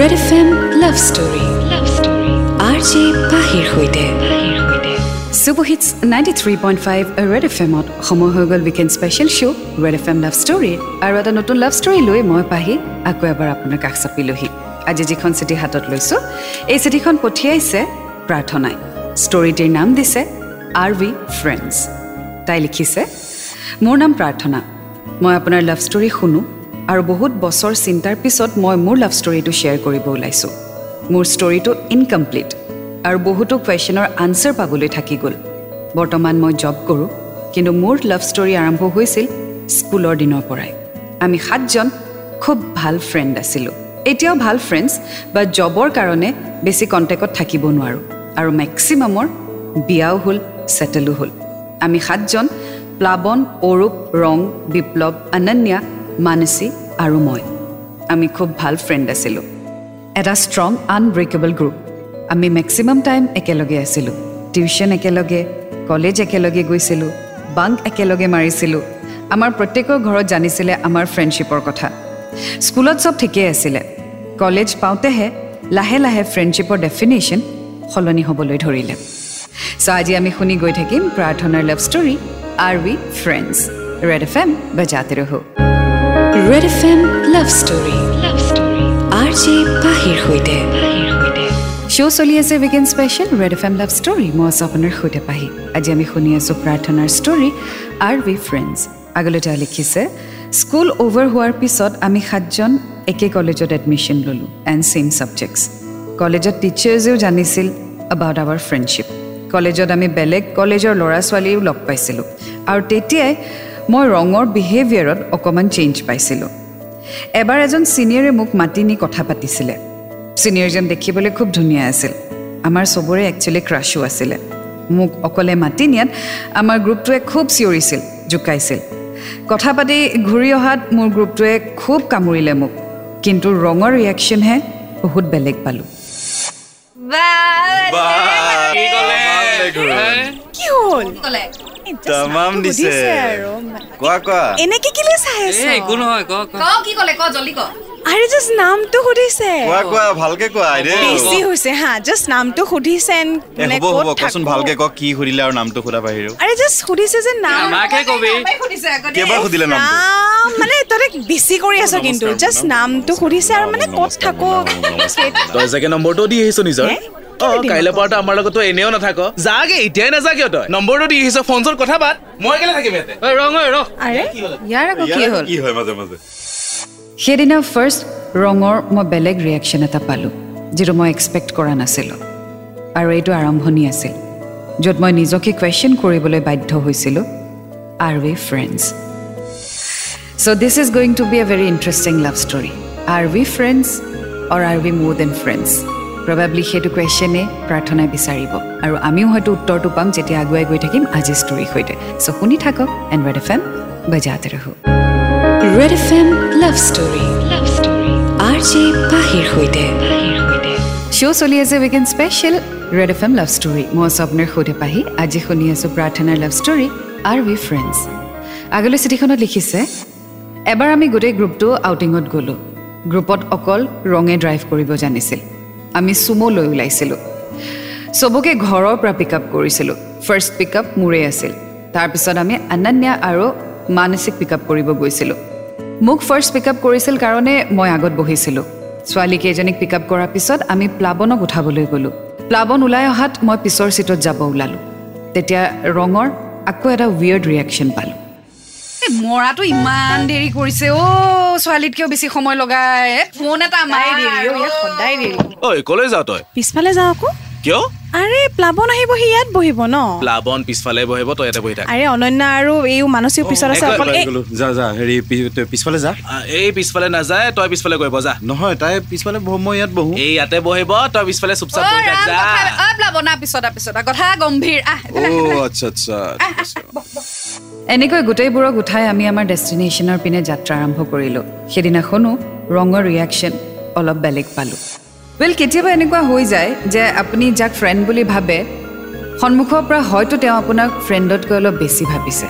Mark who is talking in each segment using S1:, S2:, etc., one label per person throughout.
S1: Red F M love story love story R J পাহিৰ সৈতে super hits ninety three point five red F এমত সময় হৈ গ'ল weekend special show' red F M love ষ্টৰীৰ আৰু এটা নতুন লাভ ষ্টৰী লৈ মই পাহি আকৌ এবাৰ আপোনাৰ কাষ চাপিলোহি আজি যিখন চিঠি হাতত লৈছোঁ এই চিঠিখন পঠিয়াইছে প্ৰাৰ্থনাই। ষ্টৰীটিৰ নাম দিছে আৰ ভি ফ্ৰেণ্ডছ তাই লিখিছে মোৰ নাম প্ৰাৰ্থনা। মই আপোনাৰ লাভ ষ্টৰী শুনো আৰু বহুত বছৰ চিন্তাৰ পিছত মই মোৰ লাভ ষ্টৰীটো শ্বেয়াৰ কৰিব ওলাইছোঁ। মোৰ ষ্টৰীটো ইনকমপ্লিট আৰু বহুতো কুৱেশ্যনৰ আনচাৰ পাবলৈ থাকি গ'ল। বৰ্তমান মই জব কৰোঁ কিন্তু মোৰ লাভ ষ্টৰী আৰম্ভ হৈছিল স্কুলৰ দিনৰ পৰাই। আমি সাতজন খুব ভাল ফ্ৰেণ্ড আছিলোঁ। এতিয়াও ভাল ফ্ৰেণ্ডছ বা জবৰ কাৰণে বেছি কণ্টেক্টত থাকিব নোৱাৰোঁ আৰু মেক্সিমামৰ বিয়াও হ'ল ছেটেলো হ'ল। আমি সাতজন প্লাৱন অৰূপ ৰং বিপ্লৱ অনন্যা মানসী আৰু মই। আমি খুব ভাল ফ্ৰেণ্ড আছিলোঁ। এটা ষ্ট্ৰং আনব্ৰেকেবল গ্ৰুপ আমি মেক্সিমাম টাইম একেলগে আছিলোঁ। টিউশ্যন একেলগে কলেজ একেলগে গৈছিলোঁ বাংক একেলগে মাৰিছিলোঁ। আমাৰ প্ৰত্যেকৰ ঘৰত জানিছিলে আমাৰ ফ্ৰেণ্ডশ্বিপৰ কথা। স্কুলত চব ঠিকেই আছিলে। কলেজ পাওঁতেহে লাহে লাহে ফ্ৰেণ্ডশ্বিপৰ ডেফিনেশ্যন সলনি হ'বলৈ ধৰিলে। চ' আজি আমি শুনি গৈ থাকিম প্ৰাৰ্থনাৰ love story are we friends red F M বজাতে ৰহো red F M love story R J পাহিৰ সৈতে শ্ব' চলি আছে weekend special red F M love story মই আছোঁ আপোনাৰ সৈতে পাহি আজি আমি শুনি আছোঁ প্ৰাৰ্থনাৰ ষ্টৰী আৰ উই ফ্ৰেণ্ডছ আগলৈ তেওঁ লিখিছে স্কুল অ'ভাৰ হোৱাৰ পিছত আমি সাতজন একে কলেজত এডমিশ্যন ল'লোঁ এণ্ড ছেইম ছাবজেক্টছ কলেজত টিচাৰ্ছেও জানিছিল এবাউট আৱাৰ ফ্ৰেণ্ডশ্বিপ কলেজত আমি বেলেগ কলেজৰ ল'ৰা ছোৱালীও লগ পাইছিলোঁ আৰু তেতিয়াই মই ৰঙৰ বিহেভিয়াৰত অকণমান চেঞ্জ পাইছিলোঁ। এবাৰ এজন ছিনিয়ৰে মোক মাতি নি কথা পাতিছিলে। ছিনিয়ৰজন দেখিবলৈ খুব ধুনীয়া আছিল। আমাৰ চবৰে একচুৱেলি ক্ৰাছো আছিলে। মোক অকলে মাতি নিয়াত আমাৰ গ্ৰুপটোৱে খুব চিঞৰিছিল জোকাইছিল। কথা পাতি ঘূৰি অহাত মোৰ গ্ৰুপটোৱে খুব কামুৰিলে মোক। কিন্তু ৰঙৰ ৰিয়েকশ্যনহে বহুত বেলেগ পালোঁ।
S2: কি হ'ল?
S3: তামাম দিছে কোৱা কোৱা
S2: এনেকে কেলে চাই আছ
S4: একো নহয় ক ক
S1: কি ক'লে ক জল্দি ক
S2: আৰে জাষ্ট নামটো সুধিছে
S3: কোৱা কোৱা ভালকে কোৱা আইদেউ
S2: বেছি হৈছে হা জাষ্ট নামটো সুধিছে and
S3: এ
S2: মানে
S3: হ'ব হ'ব
S2: ক'ত
S3: কচোন
S2: থাকো।
S3: ভালকে ক কি সুধিলে আৰু নামটো সোধা বাহিৰেও
S2: আৰে জাষ্ট সুধিছে যে নাম
S4: আমাকে কবি
S3: কেইবাৰ সুধিলে
S2: নাম মানে তহঁতে বেছি কৰি আছ কিন্তু জাষ্ট নামটো সুধিছে আৰু মানে ক'ত থাকো
S5: তই চাগে নম্বৰটো দি আহিছ নিজৰ কাইলৈ
S2: আকৌ?
S5: পৰা আমাৰ লগতো এনেও নাথাক। যাগে এতিয়াই নাযা কিয় তই নম্বৰটো দি আহিছ ফোন চোন কথা পাত। মই কেলে থাকিম ইয়াতে?
S4: ৰং ঐ ৰ
S2: আৰে
S1: ইয়াৰ আকৌ কি হ'ল?
S3: কি হয় মাজে মাজে?
S1: সেইদিনা ফাৰ্ষ্ট ৰঙৰ মই বেলেগ ৰিয়েকশ্যন এটা পালোঁ যিটো মই এক্সপেক্ট কৰা নাছিলোঁ। আৰু এইটো আৰম্ভণি আছিল য'ত মই নিজকে কুৱেশ্যন কৰিবলৈ বাধ্য হৈছিলোঁ are we friends so' this is going to be a very interesting love story are we friends or are we more than friends প্ৰবাবলি সেইটো কুৱেশ্যনেই প্ৰাৰ্থনাই বিচাৰিব। আৰু আমিও হয়তো উত্তৰটো পাম যেতিয়া আগুৱাই গৈ থাকিম আজিৰ ষ্টৰীৰ সৈতে। চ' শুনি থাকক এণ্ড ৰেড এফ এম বজাতে ৰহো। Red F M love story love story R J পাহিৰ সৈতে। শ্ব' চলি আছে weekend special red F M love story মই আছোঁ আপোনাৰ সৈতে পাহি আজি শুনি আছোঁ প্ৰাৰ্থনাৰ love story are we friends আগলৈ চিঠিখনত লিখিছে এবাৰ আমি গোটেই গ্ৰুপটো আউটিঙত গ'লোঁ। গ্ৰুপত অকল ৰঙে ড্ৰাইভ কৰিব জানিছিল। আমি চুমো লৈ ওলাইছিলোঁ। চবকে ঘৰৰ পৰা পিক আপ কৰিছিলোঁ। ফাৰ্ষ্ট পিক আপ মোৰেই আছিল। তাৰপিছত আমি অনন্যা আৰু মানসিক পিক আপ কৰিব গৈছিলোঁ। মোক ফাৰ্ষ্ট পিক আপ কৰিছিল কাৰণে মই আগত বহিছিলোঁ। ছোৱালীকেইজনীক পিক আপ কৰাৰ পিছত আমি প্লাৱনক উঠাবলৈ গ'লোঁ। প্লাৱন ওলাই অহাত মই পিছৰ চিটত যাব ওলালোঁ। তেতিয়া ৰঙৰ আকৌ এটা উইয়াৰ্ড ৰিয়েকশ্যন পালোঁ। মৰাটো ইমান দেৰি কৰিছে। অ' ছোৱালীতকৈও বেছি সময় লগাই ফোন এটা
S2: সদায় দেৰি অ, সদায় দেৰি।
S5: ঐ কলৈ যাওঁ তই?
S2: পিছফালে যাওঁ আকৌ।
S5: কিয়?
S2: আৰে প্লাৱন আহিব সি ইয়াত বহিব ন?
S5: প্লাৱন পিছফালে বহিব তই ইয়াতে বহি থাক।
S2: আৰে অনন্যা আৰু এই মানসিক পিছত আছে অকল এই
S3: যা যা হেৰি পিছফালে যা।
S5: এই পিছফালে নাযায় তই পিছফালে গৈ যা।
S3: নহয় তাই পিছফালে বহো মই ইয়াত বহো।
S5: এই ইয়াতে বহিব তই পিছফালে চুপচাপ বহি থাক যা।
S1: প্লাৱনা পিছত পিছত কথা গম্ভীৰ। আহ
S3: অ' আচ্ছা আচ্ছা
S1: এনেকৈ গোটেইবোৰক উঠাই আমি আমাৰ ডেষ্টিনেশ্যনৰ পিনে যাত্ৰা আৰম্ভ কৰিলোঁ। সেইদিনাখনো ৰঙৰ ৰিয়েকশ্যন অলপ বেলেগ পালোঁ। ৱেল কেতিয়াবা এনেকুৱা হৈ যায় যে আপুনি যাক ফ্ৰেণ্ড বুলি ভাবে সন্মুখৰ পৰা হয়তো তেওঁ আপোনাক ফ্ৰেণ্ডতকৈ অলপ বেছি ভাবিছে।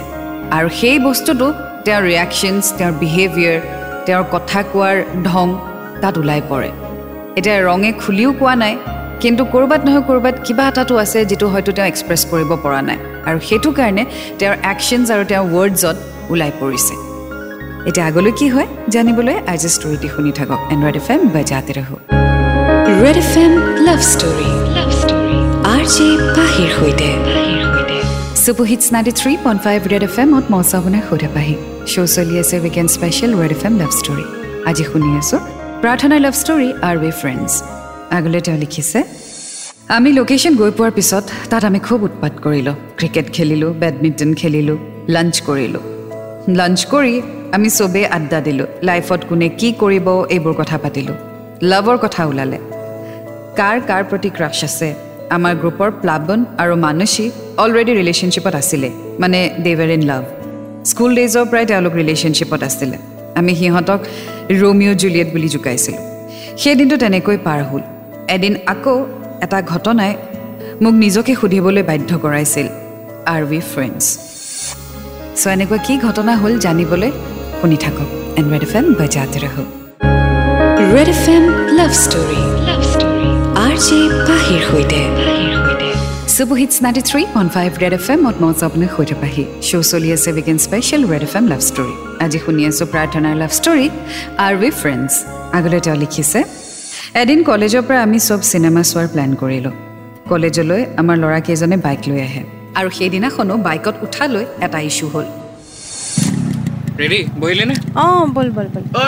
S1: আৰু সেই বস্তুটো তেওঁৰ ৰিয়েকশ্যনছ তেওঁৰ বিহেভিয়াৰ তেওঁৰ কথা কোৱাৰ ঢং তাত ওলাই পৰে। এতিয়া ৰঙে খুলিও কোৱা নাই কিন্তু ক'ৰবাত নহয় ক'ৰবাত কিবা এটাতো আছে যিটো হয়তো তেওঁ এক্সপ্ৰেছ কৰিব পৰা নাই। আৰু সেইটো কাৰণে তেওঁৰ একশ্যনছ আৰু তেওঁৰ ৱৰ্ডছত ওলাই পৰিছে। এতিয়া আগলৈ কি হয় জানিবলৈ আজি ষ্টৰিটি শুনি থাকক। এণ্ড্ৰইড এফ এম বজাতে ৰহো। Red F M love story love story R J পাহিৰ সৈতে। Super hits ninety three point five red F এমত মৌচাবনে সোধে পাহি। শ্ব' চলি আছে weekend special red F M love story আজি শুনি আছোঁ প্ৰাৰ্থনাৰ love story are we friends আগলৈ তেওঁ লিখিছে আমি লোকেশ্যন গৈ পোৱাৰ পিছত তাত আমি খুব উৎপাত কৰিলোঁ। ক্ৰিকেট খেলিলোঁ বেডমিণ্টন খেলিলোঁ লাঞ্চ কৰিলোঁ। লাঞ্চ কৰি আমি চবেই আড্ডা দিলোঁ। লাইফত কোনে কি কৰিব এইবোৰ কথা পাতিলোঁ। লাভৰ কথা ওলালে। কাৰ কাৰ প্ৰতি ক্ৰাছ আছে। আমাৰ গ্ৰুপৰ প্লাৱন আৰু মানসী অলৰেডি ৰিলেশ্যনশ্বিপত আছিলে। মানে দেৱাৰ ইন লাভ স্কুল ডেইজৰ পৰাই তেওঁলোক ৰিলেশ্যনশ্বিপত আছিলে। আমি সিহঁতক ৰোমিঅ' জুলিয়েট বুলি জোকাইছিলোঁ। সেই দিনটো তেনেকৈ পাৰ হ'ল। এদিন আকৌ এটা ঘটনাই মোক নিজকে সুধিবলৈ বাধ্য কৰাইছিল আৰ উই ফ্ৰেণ্ডছ চ' এনেকুৱা কি ঘটনা হ'ল জানিবলৈ শুনি থাকক। এণ্ড ৰেড এফ এম বজাতে ৰহ red F M love story love story R J পাহিৰ সৈতে super hits ninety three point five red F এমত মঞ্চ আপোনাৰ সৈতে পাহি। শ্ব' চলি আছে weekend special red F M love story আজি শুনি আছোঁ প্ৰাৰ্থনাৰ love story are we friends আগলৈ তেওঁ লিখিছে এদিন কলেজৰ পৰা আমি চব চিনেমা চোৱাৰ প্লেন কৰিলোঁ। কলেজলৈ আমাৰ ল'ৰাকেইজনে বাইক লৈ আহে আৰু সেইদিনাখনো বাইকত উঠালৈ এটা ইছ্যু হ'ল।
S5: ৰেডি বহিলি নে?
S2: অঁ ব'ল ব'ল ব'ল।
S5: ঐ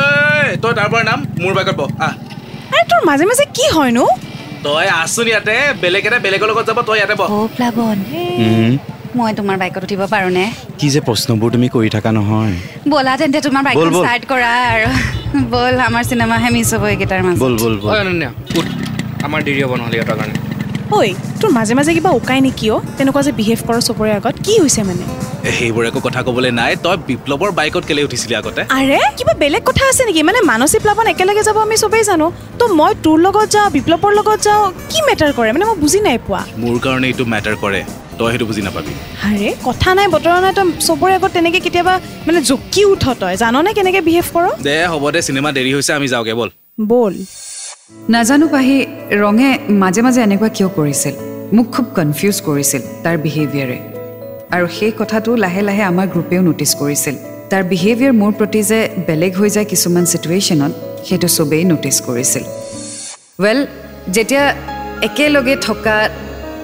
S5: তই তাৰ পৰা নাম মোৰ বাইকত বহ আহ।
S2: আৰে তোৰ মাজে মাজে কি হয়নো?
S5: তই আছোন ইয়াতে বেলেগ এটা বেলেগৰ লগত যাব তই ইয়াতে বহ
S1: অ' প্লাৱন
S3: উম,
S1: মই তোমাৰ বাইকত উঠিব পাৰোঁনে?
S3: কি যে প্ৰশ্নবোৰ তুমি কৰি থাকা নহয়।
S1: ব'লা তেন্তে তোমাৰ
S3: ব'ল,
S1: বাইকখন
S3: ব'ল।
S1: ষ্টাৰ্ট কৰা আৰু। ব'ল আমাৰ চিনেমাহে মিছ হ'ব এইকেইটাৰ মাজত।
S3: ব'ল ব'ল ব'ল।
S4: অনন্যা উঠ। আমাৰ দেৰি হ'ব নহ'লে ইহঁতৰ কাৰণে।
S2: ঐ তোৰ মাজে মাজে কিবা উকাই নেকি অ' তেনেকুৱা যে বিহেভ কৰ চবৰে আগত কি হৈছে মানে?
S5: এ, সেইবোৰ একো কথা ক'বলৈ নাই। তই বিপ্লৱৰ বাইকত কেলে উঠিছিলি আগতে?
S2: আৰে কিবা বেলেগ কথা আছে নেকি? মানে মানসী প্লাৱন একেলগে যাব আমি চবেই জানো। তো মই তোৰ লগত যাওঁ বিপ্লৱৰ লগত যাওঁ কি মেটাৰ কৰে? মানে মই বুজি নাই পোৱা।
S5: মোৰ কাৰণে এইটো মেটাৰ কৰে। তই সেইটো বুজি নাপাবি।
S2: আৰে কথা নাই বতৰা নাই তই চবৰে আগত তেনেকৈ কেতিয়াবা মানে জকি উঠ তই। জাননে কেনেকৈ বিহেভ কৰ?
S5: দে হ'ব দে চিনেমা দেৰি হৈছে আমি যাওঁগে ব'ল।
S2: ব'ল।
S1: নাজানো পাহি ৰঙে মাজে মাজে এনেকুৱা কিয় কৰিছিল। মোক খুব কনফিউজ কৰিছিল তাৰ বিহেভিয়াৰে আৰু সেই কথাটো লাহে লাহে আমাৰ গ্ৰুপেও ন'টিছ কৰিছিল। তাৰ বিহেভিয়াৰ মোৰ প্ৰতি যে বেলেগ হৈ যায় কিছুমান চিটুৱেশ্যনত সেইটো চবেই ন'টিছ কৰিছিল। ৱেল যেতিয়া একেলগে থকা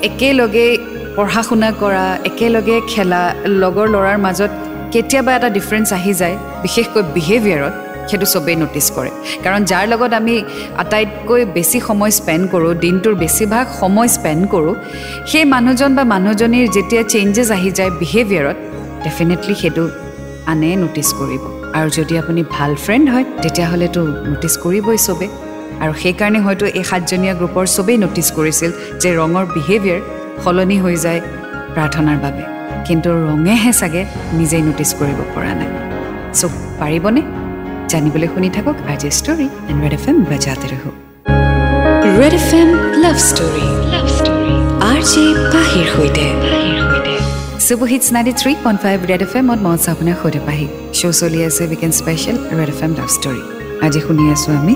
S1: একেলগে পঢ়া শুনা কৰা একেলগে খেলা লগৰ ল'ৰাৰ মাজত কেতিয়াবা এটা ডিফাৰেঞ্চ আহি যায় বিশেষকৈ বিহেভিয়াৰত সেইটো চবেই ন'টিছ কৰে। কাৰণ যাৰ লগত আমি আটাইতকৈ বেছি সময় স্পেণ্ড কৰোঁ দিনটোৰ বেছিভাগ সময় স্পেণ্ড কৰোঁ সেই মানুহজন বা মানুহজনীৰ যেতিয়া চেঞ্জেছ আহি যায় বিহেভিয়াৰত ডেফিনেটলি সেইটো আনে ন'টিছ কৰিব। আৰু যদি আপুনি ভাল ফ্ৰেণ্ড হয় তেতিয়াহ'লেতো ন'টিছ কৰিবই চবে। আৰু সেইকাৰণে হয়তো এই সাতজনীয়া গ্ৰুপৰ চবেই ন'টিছ কৰিছিল যে ৰঙৰ বিহেভিয়াৰ সলনি হৈ যায় প্ৰাৰ্থনাৰ বাবে। কিন্তু ৰঙেহে চাগে নিজেই ন'টিছ কৰিব পৰা নাই। চ' পাৰিবনে? জানিবলৈ শুনি থাকক আজি story and red F M বজাতে ৰহো। Red F M love story love story R J পাহিৰ সৈতে। Super hits ninety three point five red F এমত মই আছোঁ আপোনাৰ সৈতে পাহি। শ্ব' চলি আছে weekend special red F M love story আজি শুনি আছোঁ আমি।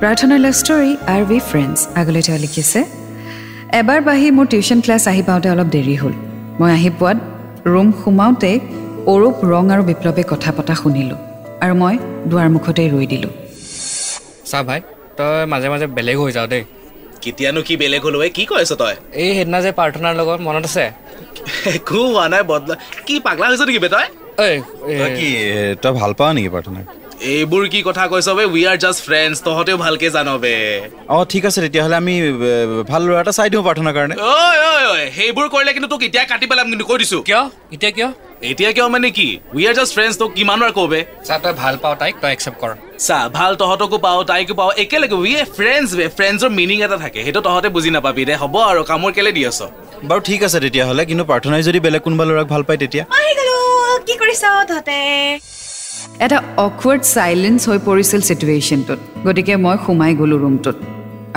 S1: প্ৰাৰ্থনাৰ love story are we friends আগলৈ তেওঁ লিখিছে এবাৰ বাঢ়ি মোৰ টিউশ্যন ক্লাছ আহি পাওঁতে অলপ দেৰি হ'ল। মই আহি পোৱাত ৰুম সোমাওঁতে অৰূপ ৰং আৰু বিপ্লৱে কথা পতা শুনিলোঁ আৰু মই দুৱাৰ মুখতেই ৰৈ দিলোঁ।
S4: চা ভাই তই মাজে মাজে বেলেগ হৈ যাওঁ দেই।
S5: কেতিয়ানো কি বেলেগ হ'ল কি কৈ আছ তই?
S4: এই সেইদিনা যে প্ৰাৰ্থনাৰ লগত মনত আছে?
S5: একো হোৱা নাই বদলা কি পাগলা হৈছ নেকি বে তই?
S3: তই কি এ, তই ভাল পাৱ নেকি প্ৰাৰ্থনাক?
S5: এইবোৰ কি কথা কৈছ বে উই আৰ জাষ্ট ফ্ৰেণ্ডছ তহঁতেও ভালকে জান বে
S3: অঁ ঠিক আছে তেতিয়াহ'লে আমি ভাল ল'ৰা এটা চাই দিওঁ প্ৰাৰ্থনাৰ কাৰণে।
S5: ঐ ঐ ঐ সেইবোৰ কৰিলে কিন্তু তোক এতিয়া কাটি পেলাম কিন্তু কৈ দিছো।
S4: কিয়? এতিয়া কিয়?
S5: এতিয়া কিয় মানে কি? উই আৰ জাষ্ট ফ্ৰেণ্ডছ তোক কিমান বাৰ কওঁ বে
S4: চা তই ভাল পাওঁ তাইক তই একচেপ্ট কৰ।
S5: চা ভাল তহঁতকো পাওঁ তাইকো পাওঁ একেলগে উই এ ফ্ৰেণ্ডছ বে ফ্ৰেণ্ডছৰ মিনিং এটা থাকে সেইটো তহঁতে বুজি নাপাবি দে হ'ব আৰু কামোৰ কেলে দি আছ?
S3: বাৰু ঠিক আছে তেতিয়াহ'লে কিন্তু প্ৰাৰ্থনাই যদি বেলেগ কোনোবা ল'ৰাক ভাল পায় তেতিয়া।
S2: কি কৰিছ তহঁতে?
S1: এটা অকৱাৰ্ড চাইলেঞ্চ হৈ পৰিছিল চিটুৱেশ্যনটোত গতিকে মই সোমাই গ'লোঁ ৰুমটোত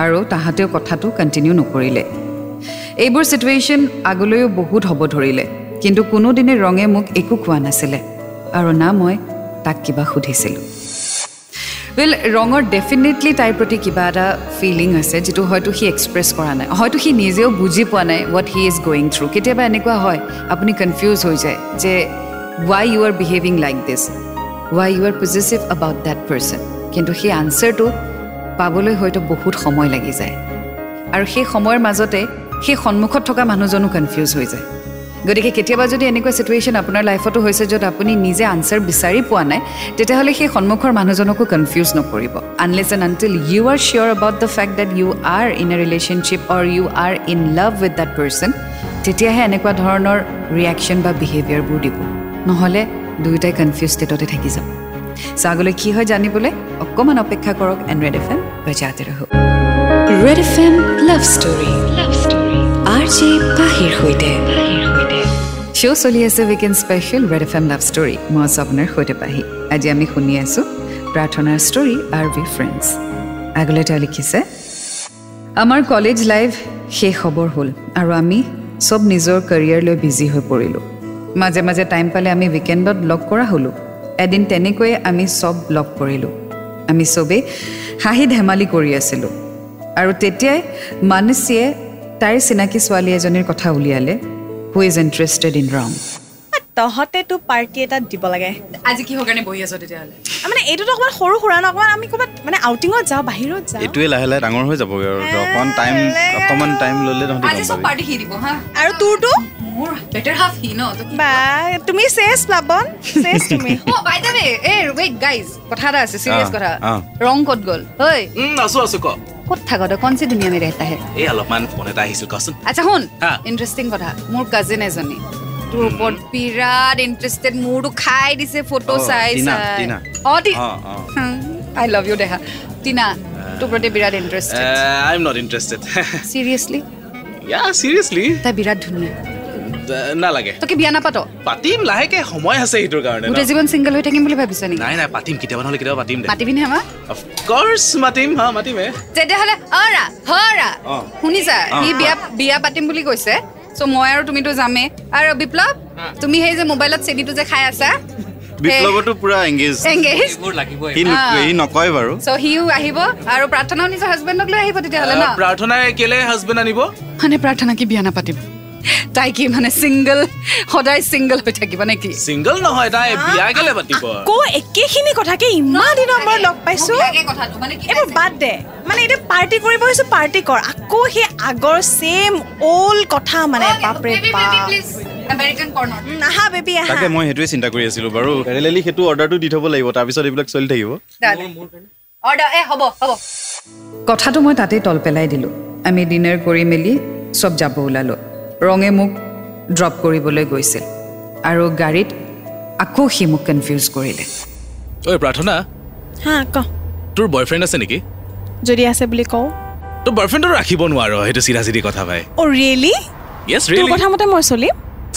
S1: আৰু তাহাঁতেও কথাটো কণ্টিনিউ নকৰিলে। এইবোৰ চিটুৱেশ্যন আগলৈও বহুত হ'ব ধৰিলে কিন্তু কোনোদিনে ৰঙে মোক একো কোৱা নাছিলে আৰু না মই তাক কিবা সুধিছিলোঁ। ৱেল ৰঙৰ ডেফিনেটলি তাইৰ প্ৰতি কিবা এটা ফিলিং আছে যিটো হয়তো সি এক্সপ্ৰেছ কৰা নাই। হয়তো সি নিজেও বুজি পোৱা নাই what he is going through কেতিয়াবা এনেকুৱা হয় আপুনি কনফিউজ হৈ যায় যে why you are behaving like this why you are positive about that person কিন্তু সেই আনচাৰটো পাবলৈ হয়তো বহুত সময় লাগি যায়। আৰু সেই সময়ৰ মাজতে সেই সন্মুখত থকা মানুহজনো কনফিউজ হৈ যায়। গতিকে কেতিয়াবা যদি এনেকুৱা চিটুৱেশ্যন আপোনাৰ লাইফতো হৈছে য'ত আপুনি নিজে আনচাৰ বিচাৰি পোৱা নাই তেতিয়াহ'লে সেই সন্মুখৰ মানুহজনকো কনফিউজ নকৰিব। Unless and until you are sure about the fact that you are in a relationship or you are in love with that person তেতিয়াহে এনেকুৱা ধৰণৰ ৰিয়েকশ্যন বা বিহেভিয়াৰবোৰ দিব। নহ'লে দুয়োটাই কনফিউজ ষ্টেটতে থাকি যাব চ' আগলৈ কি হয় জানিবলৈ অকণমান অপেক্ষা কৰক এণ্ড ৰেড এফ এম বজাতে red F M love story love story R J পাহিৰ সৈতে। শ্ব' চলি আছে weekend special red F M love story মই আছোঁ আপোনাৰ সৈতে পাহি আজি আমি শুনি আছোঁ প্ৰাৰ্থনাৰ ষ্টৰী আৰ বি ফ্ৰেণ্ডছ আগলৈ তেওঁ লিখিছে আমাৰ কলেজ লাইফ শেষ হ'বৰ হ'ল আৰু আমি চব নিজৰ কেৰিয়াৰ লৈ বিজি হৈ পৰিলোঁ। মাজে মাজে টাইম পালে আমি উইকেণ্ডত লগ কৰা হ'লোঁ। এদিন তেনেকৈয়ে আমি চব লগ কৰিলোঁ। আমি চবেই হাঁহি ধেমালি কৰি আছিলোঁ। আৰু তেতিয়াই মানসীয়ে তাইৰ চিনাকি ছোৱালী এজনীৰ কথা উলিয়ালে হু ইজ ইণ্টাৰেষ্টেড ইন ৰং
S2: তহঁতেতো পাৰ্টি এটাত দিব লাগে।
S1: আজি কিহৰ কাৰণে বহি আছ তেতিয়াহ'লে?
S2: মানে এইটোতো অকণমান সৰু সুৰা ন অকণমান আমি ক'ৰবাত মানে আউটিঙত যাওঁ বাহিৰত যাওঁ।
S3: এইটোৱে লাহে লাহে ডাঙৰ হৈ যাবগৈ আৰু। অকণমান টাইম অকণমান টাইম ল'লে তহঁতি
S1: আজি
S3: গম
S1: চব
S3: পাবি।
S1: পাৰ্টি সি দিব হা?
S2: আৰু তোৰতো
S1: মোৰ বেটাৰ হাফ সি ন?
S2: বা তুমি চেছ প্লাবন চেছ তুমি।
S1: By the way a wait guys কথা এটা আছে
S3: অ,
S1: কথা।
S3: অ।
S1: ৰং ক'ত গ'ল? ঐ।
S5: উম, আছো আছো ক।
S1: ক'ত থাক তই? কনচি ধুনীয়া মে ৰেহতা হে
S5: এই অলপমান ফোন এটা আহিছিল কচোন।
S1: আচ্ছা শুন।
S5: হা।
S1: ইণ্টাৰেষ্টিং কথা। মোৰ কাজিন এজনী। তোৰ ওপৰত বিৰাট ইণ্টাৰেষ্টেড মোৰতো খাই দিছে ফটো
S3: অ,
S1: চাই চাই। অ
S3: অ, অ।
S1: আই লাভ ইউ দেহা। টিনা তোৰ প্ৰতি বিৰাট interested
S5: I am not interested
S1: seriously তাই বিৰাট ধুনীয়া।
S5: নালাগে।
S1: তই কি বিয়া নাপাত?
S5: পাতিম লাহেকে। সময় আছে সেইটোৰ কাৰণে ন।
S1: গোটেই জীৱন চিংগল হৈ থাকিম বুলি ভাবিছ নেকি?
S5: নাই নাই পাতিম। কেতিয়াবা নহ'লে কেতিয়াবা পাতিম দে।
S1: মাতিবিনে আমাৰ
S5: অফক'ৰ্চ মাতিম হা মাতিমে।
S1: তেতিয়াহ'লে অৰা হৰা। শুনিছা? সি
S3: অ।
S1: বিয়া বিয়া পাতিম বুলি কৈছে। চ' মই আৰু তুমিতো যামেই। আৰু বিপ্লৱ তুমি সেই যে মোবাইলত চেনিটো যে খাই আছা
S3: বিপ্লৱতো পুৰা এংগেজ
S1: এংগেজ
S3: সি নো- নকয় বাৰু।
S1: চ' সিও আহিব আৰু প্ৰাৰ্থনাও নিজৰ হাজবেণ্ডক লৈ আহিব তেতিয়াহ'লে ন?
S5: প্ৰাৰ্থনাই কেলে হাজবেণ্ড আনিব?
S1: মানে প্ৰাৰ্থনা কি বিয়া নাপাতিম? তাই কি মানে ছিংগল সদায় ছিংগল হৈ থাকিব নেকি
S5: ছিংগল নহয় তাই বিয়া কেলে পাতিব?
S2: আকৌ একেখিনি কথাকে ইমান দিনৰ মূৰত লগ পাইছো।
S1: কি
S2: এইবোৰ বাদ দে। মানে এতিয়া পাৰ্টি কৰিব আহিছো পাৰ্টি কৰ। আকৌ সেই আগৰ ছেম অল্ড কথা মানে বাপৰে বাপ
S1: baby, please. American corner.
S2: উম, আহা বেবী আহা।
S3: তাকে মই সেইটোৱে চিন্তা কৰি আছিলো বাৰু। পেৰেলেলি সেইটো অৰ্ডাৰটো দি থ'ব লাগিব তাৰপিছত এইবিলাক চলি থাকিব।
S1: দাদা। Order, এ, হ'ব, হ'ব। কথাটো মই তাতেই তল পেলাই দিলোঁ। আমি ডিনাৰ কৰি মেলি চব যাব ওলালোঁ। ৰঙে মোক ড্ৰপ কৰিবলৈ গৈছিল আৰু গাড়ীত আকৌ সি মোক কনফিউজ কৰিলে।
S5: ঐ প্ৰাৰ্থনা।
S2: হা ক।
S5: তোৰ বয়ফ্ৰেণ্ড আছে নেকি?
S2: যদি আছে বুলি কওঁ।
S5: তোৰ বয়ফ্ৰেণ্ডটো ৰাখিব নোৱাৰ সেইটো চিধা চিধি কথা ভাই।
S2: অ' ৰিয়েলি
S5: য়েছ ৰিয়েলি
S2: কথা মতে মই চলিম?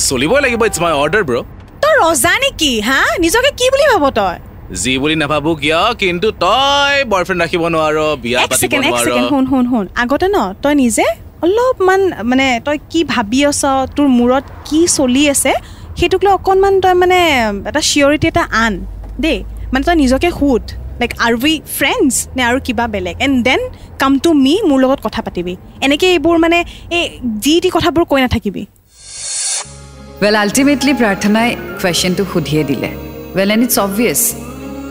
S5: চলিবই লাগিব ইটছ মাই অৰ্ডাৰ ব্ৰ
S2: তই ৰজা নেকি হা? নিজকে কি বুলি ভাব তই?
S5: যি বুলি নাভাবো কিয় কিন্তু তই বয়ফ্ৰেণ্ড ৰাখিব নোৱাৰ বিয়া পাতিব নোৱাৰ।
S2: শুন শুন শুন। আগতে ন তই নিজে অলপমান মানে তই কি ভাবি আছ তোৰ মূৰত কি চলি আছে সেইটোক লৈ অকণমান তই মানে এটা চিয়ৰিটি এটা আন দেই। মানে তই নিজকে সোধ লাইক আৰ উই ফ্ৰেণ্ডছ নে আৰু কিবা বেলেগ? And then come to me মোৰ লগত কথা পাতিবি। এনেকৈ এইবোৰ মানে এই যি টি কথাবোৰ কৈ নাথাকিবি।
S1: ৱেল আল্টিমেটলি প্ৰাৰ্থনাই কুৱেশ্যনটো সুধিয়ে দিলে। ৱেল এণ্ড ইটছ অবভিয়াছ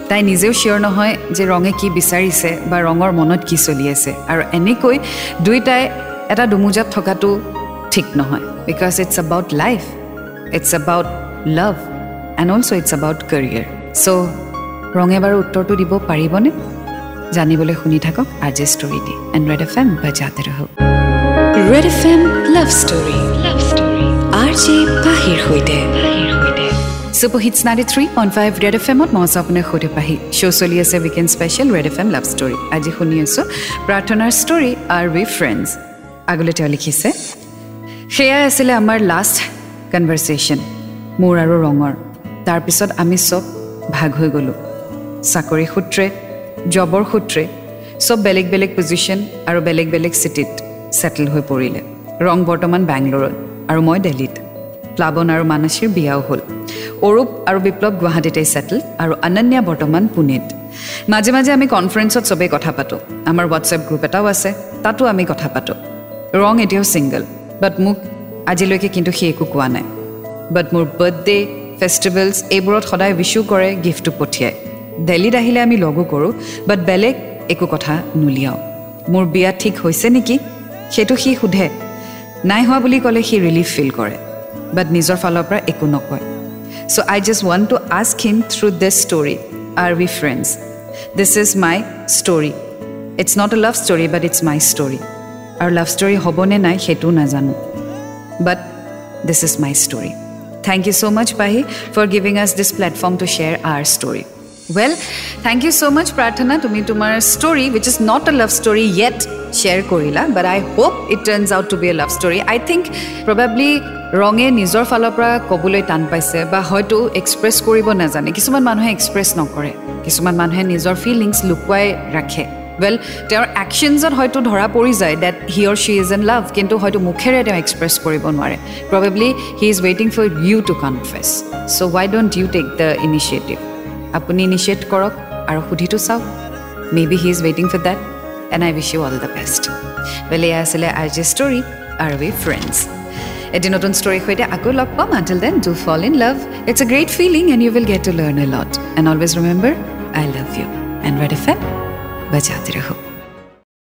S1: তাই নিজেও চিয়'ৰ নহয় যে ৰঙে কি বিচাৰিছে বা ৰঙৰ মনত কি চলি আছে। আৰু এনেকৈ দুয়োটাই এটা দুমোজাত থকাটো ঠিক নহয়। Because it's about life it's about love and also' it's about career so' ৰঙে বাৰু উত্তৰটো দিব পাৰিবনে? জানিবলৈ শুনি থাকক আজি story the and red F M বাজাতে ৰহ red F M love story love story R J পাহিৰ সৈতে। Super hits ninety three point five red F এমত মই আছোঁ আপোনাৰ সৈতে পাহি। শ্ব' চলি আছে weekend special red F M love story আজি শুনি আছোঁ প্ৰাৰ্থনাৰ ষ্টৰি আৰ উই ফ্ৰেণ্ডছ আগলৈ তেওঁ লিখিছে সেয়াই আছিলে আমাৰ লাষ্ট কনভাৰ্চেশ্যন মোৰ আৰু ৰঙৰ। তাৰপিছত আমি চব ভাগ হৈ গ'লোঁ। চাকৰি সূত্ৰে জবৰ সূত্ৰে চব বেলেগ বেলেগ পজিশ্যন আৰু বেলেগ বেলেগ চিটিত ছেটেল হৈ পৰিলে। ৰং বৰ্তমান বেংগলোৰত আৰু মই দেলহিত প্লাৱন আৰু মানসীৰ বিয়াও হ'ল। অৰূপ আৰু বিপ্লৱ গুৱাহাটীতেই ছেটেল আৰু অনন্যা বৰ্তমান পুনেত। মাজে মাজে আমি কনফাৰেঞ্চত চবেই কথা পাতোঁ। আমাৰ হোৱাটছএপ গ্ৰুপ এটাও আছে তাতো আমি কথা পাতোঁ। ৰং এতিয়াও ছিংগল বাট মোক আজিলৈকে কিন্তু সি একো কোৱা নাই। বাট মোৰ বাৰ্থডে ফেষ্টিভেলছ এইবোৰত সদায় উইছো কৰে গিফ্টটো পঠিয়ায়। দেলহিত আহিলে আমি লগো কৰোঁ বাট বেলেগ একো কথা নুলিয়াওঁ। মোৰ বিয়া ঠিক হৈছে নেকি? সেইটো সি সোধে। নাই হোৱা বুলি ক'লে সি ৰিলিফ ফিল কৰে। বাট নিজৰ ফালৰ পৰা একো নকয়। So' I just want to ask him through this story are we friends this is my story it's not a love story but it's my story আৰু লাভ ষ্টৰি হ'বনে নাই সেইটোও নাজানো। But this is my story thank you so' much Pahi for giving us this platform to share our story well thank you so' much Prarthana তুমি তোমাৰ story which is not a love story yet share কৰিলা। But I hope it turns out to be a love story I think probably ৰঙে নিজৰ ফালৰ পৰা ক'বলৈ টান পাইছে বা হয়তো এক্সপ্ৰেছ কৰিব নাজানে। কিছুমান মানুহে এক্সপ্ৰেছ নকৰে। কিছুমান মানুহে নিজৰ ফিলিংছ লুকুৱাই ৰাখে। ৱেল তেওঁৰ একশ্যনছত হয়তো ধৰা পৰি যায় that he or she is in love কিন্তু হয়তো মুখেৰে তেওঁ এক্সপ্ৰেছ কৰিব নোৱাৰে। Probably he is ৱেইটিং for you to confess so' why don't you take the initiative আপুনি ইনিচিয়েট কৰক আৰু সুধিটো চাওক। Maybe he is ৱেইটিং for that and I wish you all the best well এয়া আছিলে আৰ জে ষ্টৰি আৰু উই friends এটি নতুন ষ্টৰীৰ সৈতে আকৌ লগ পাম। Until then do fall in love it's a great feeling and you will get to learn a lot and always remember I love you and red F M बजाते रहो।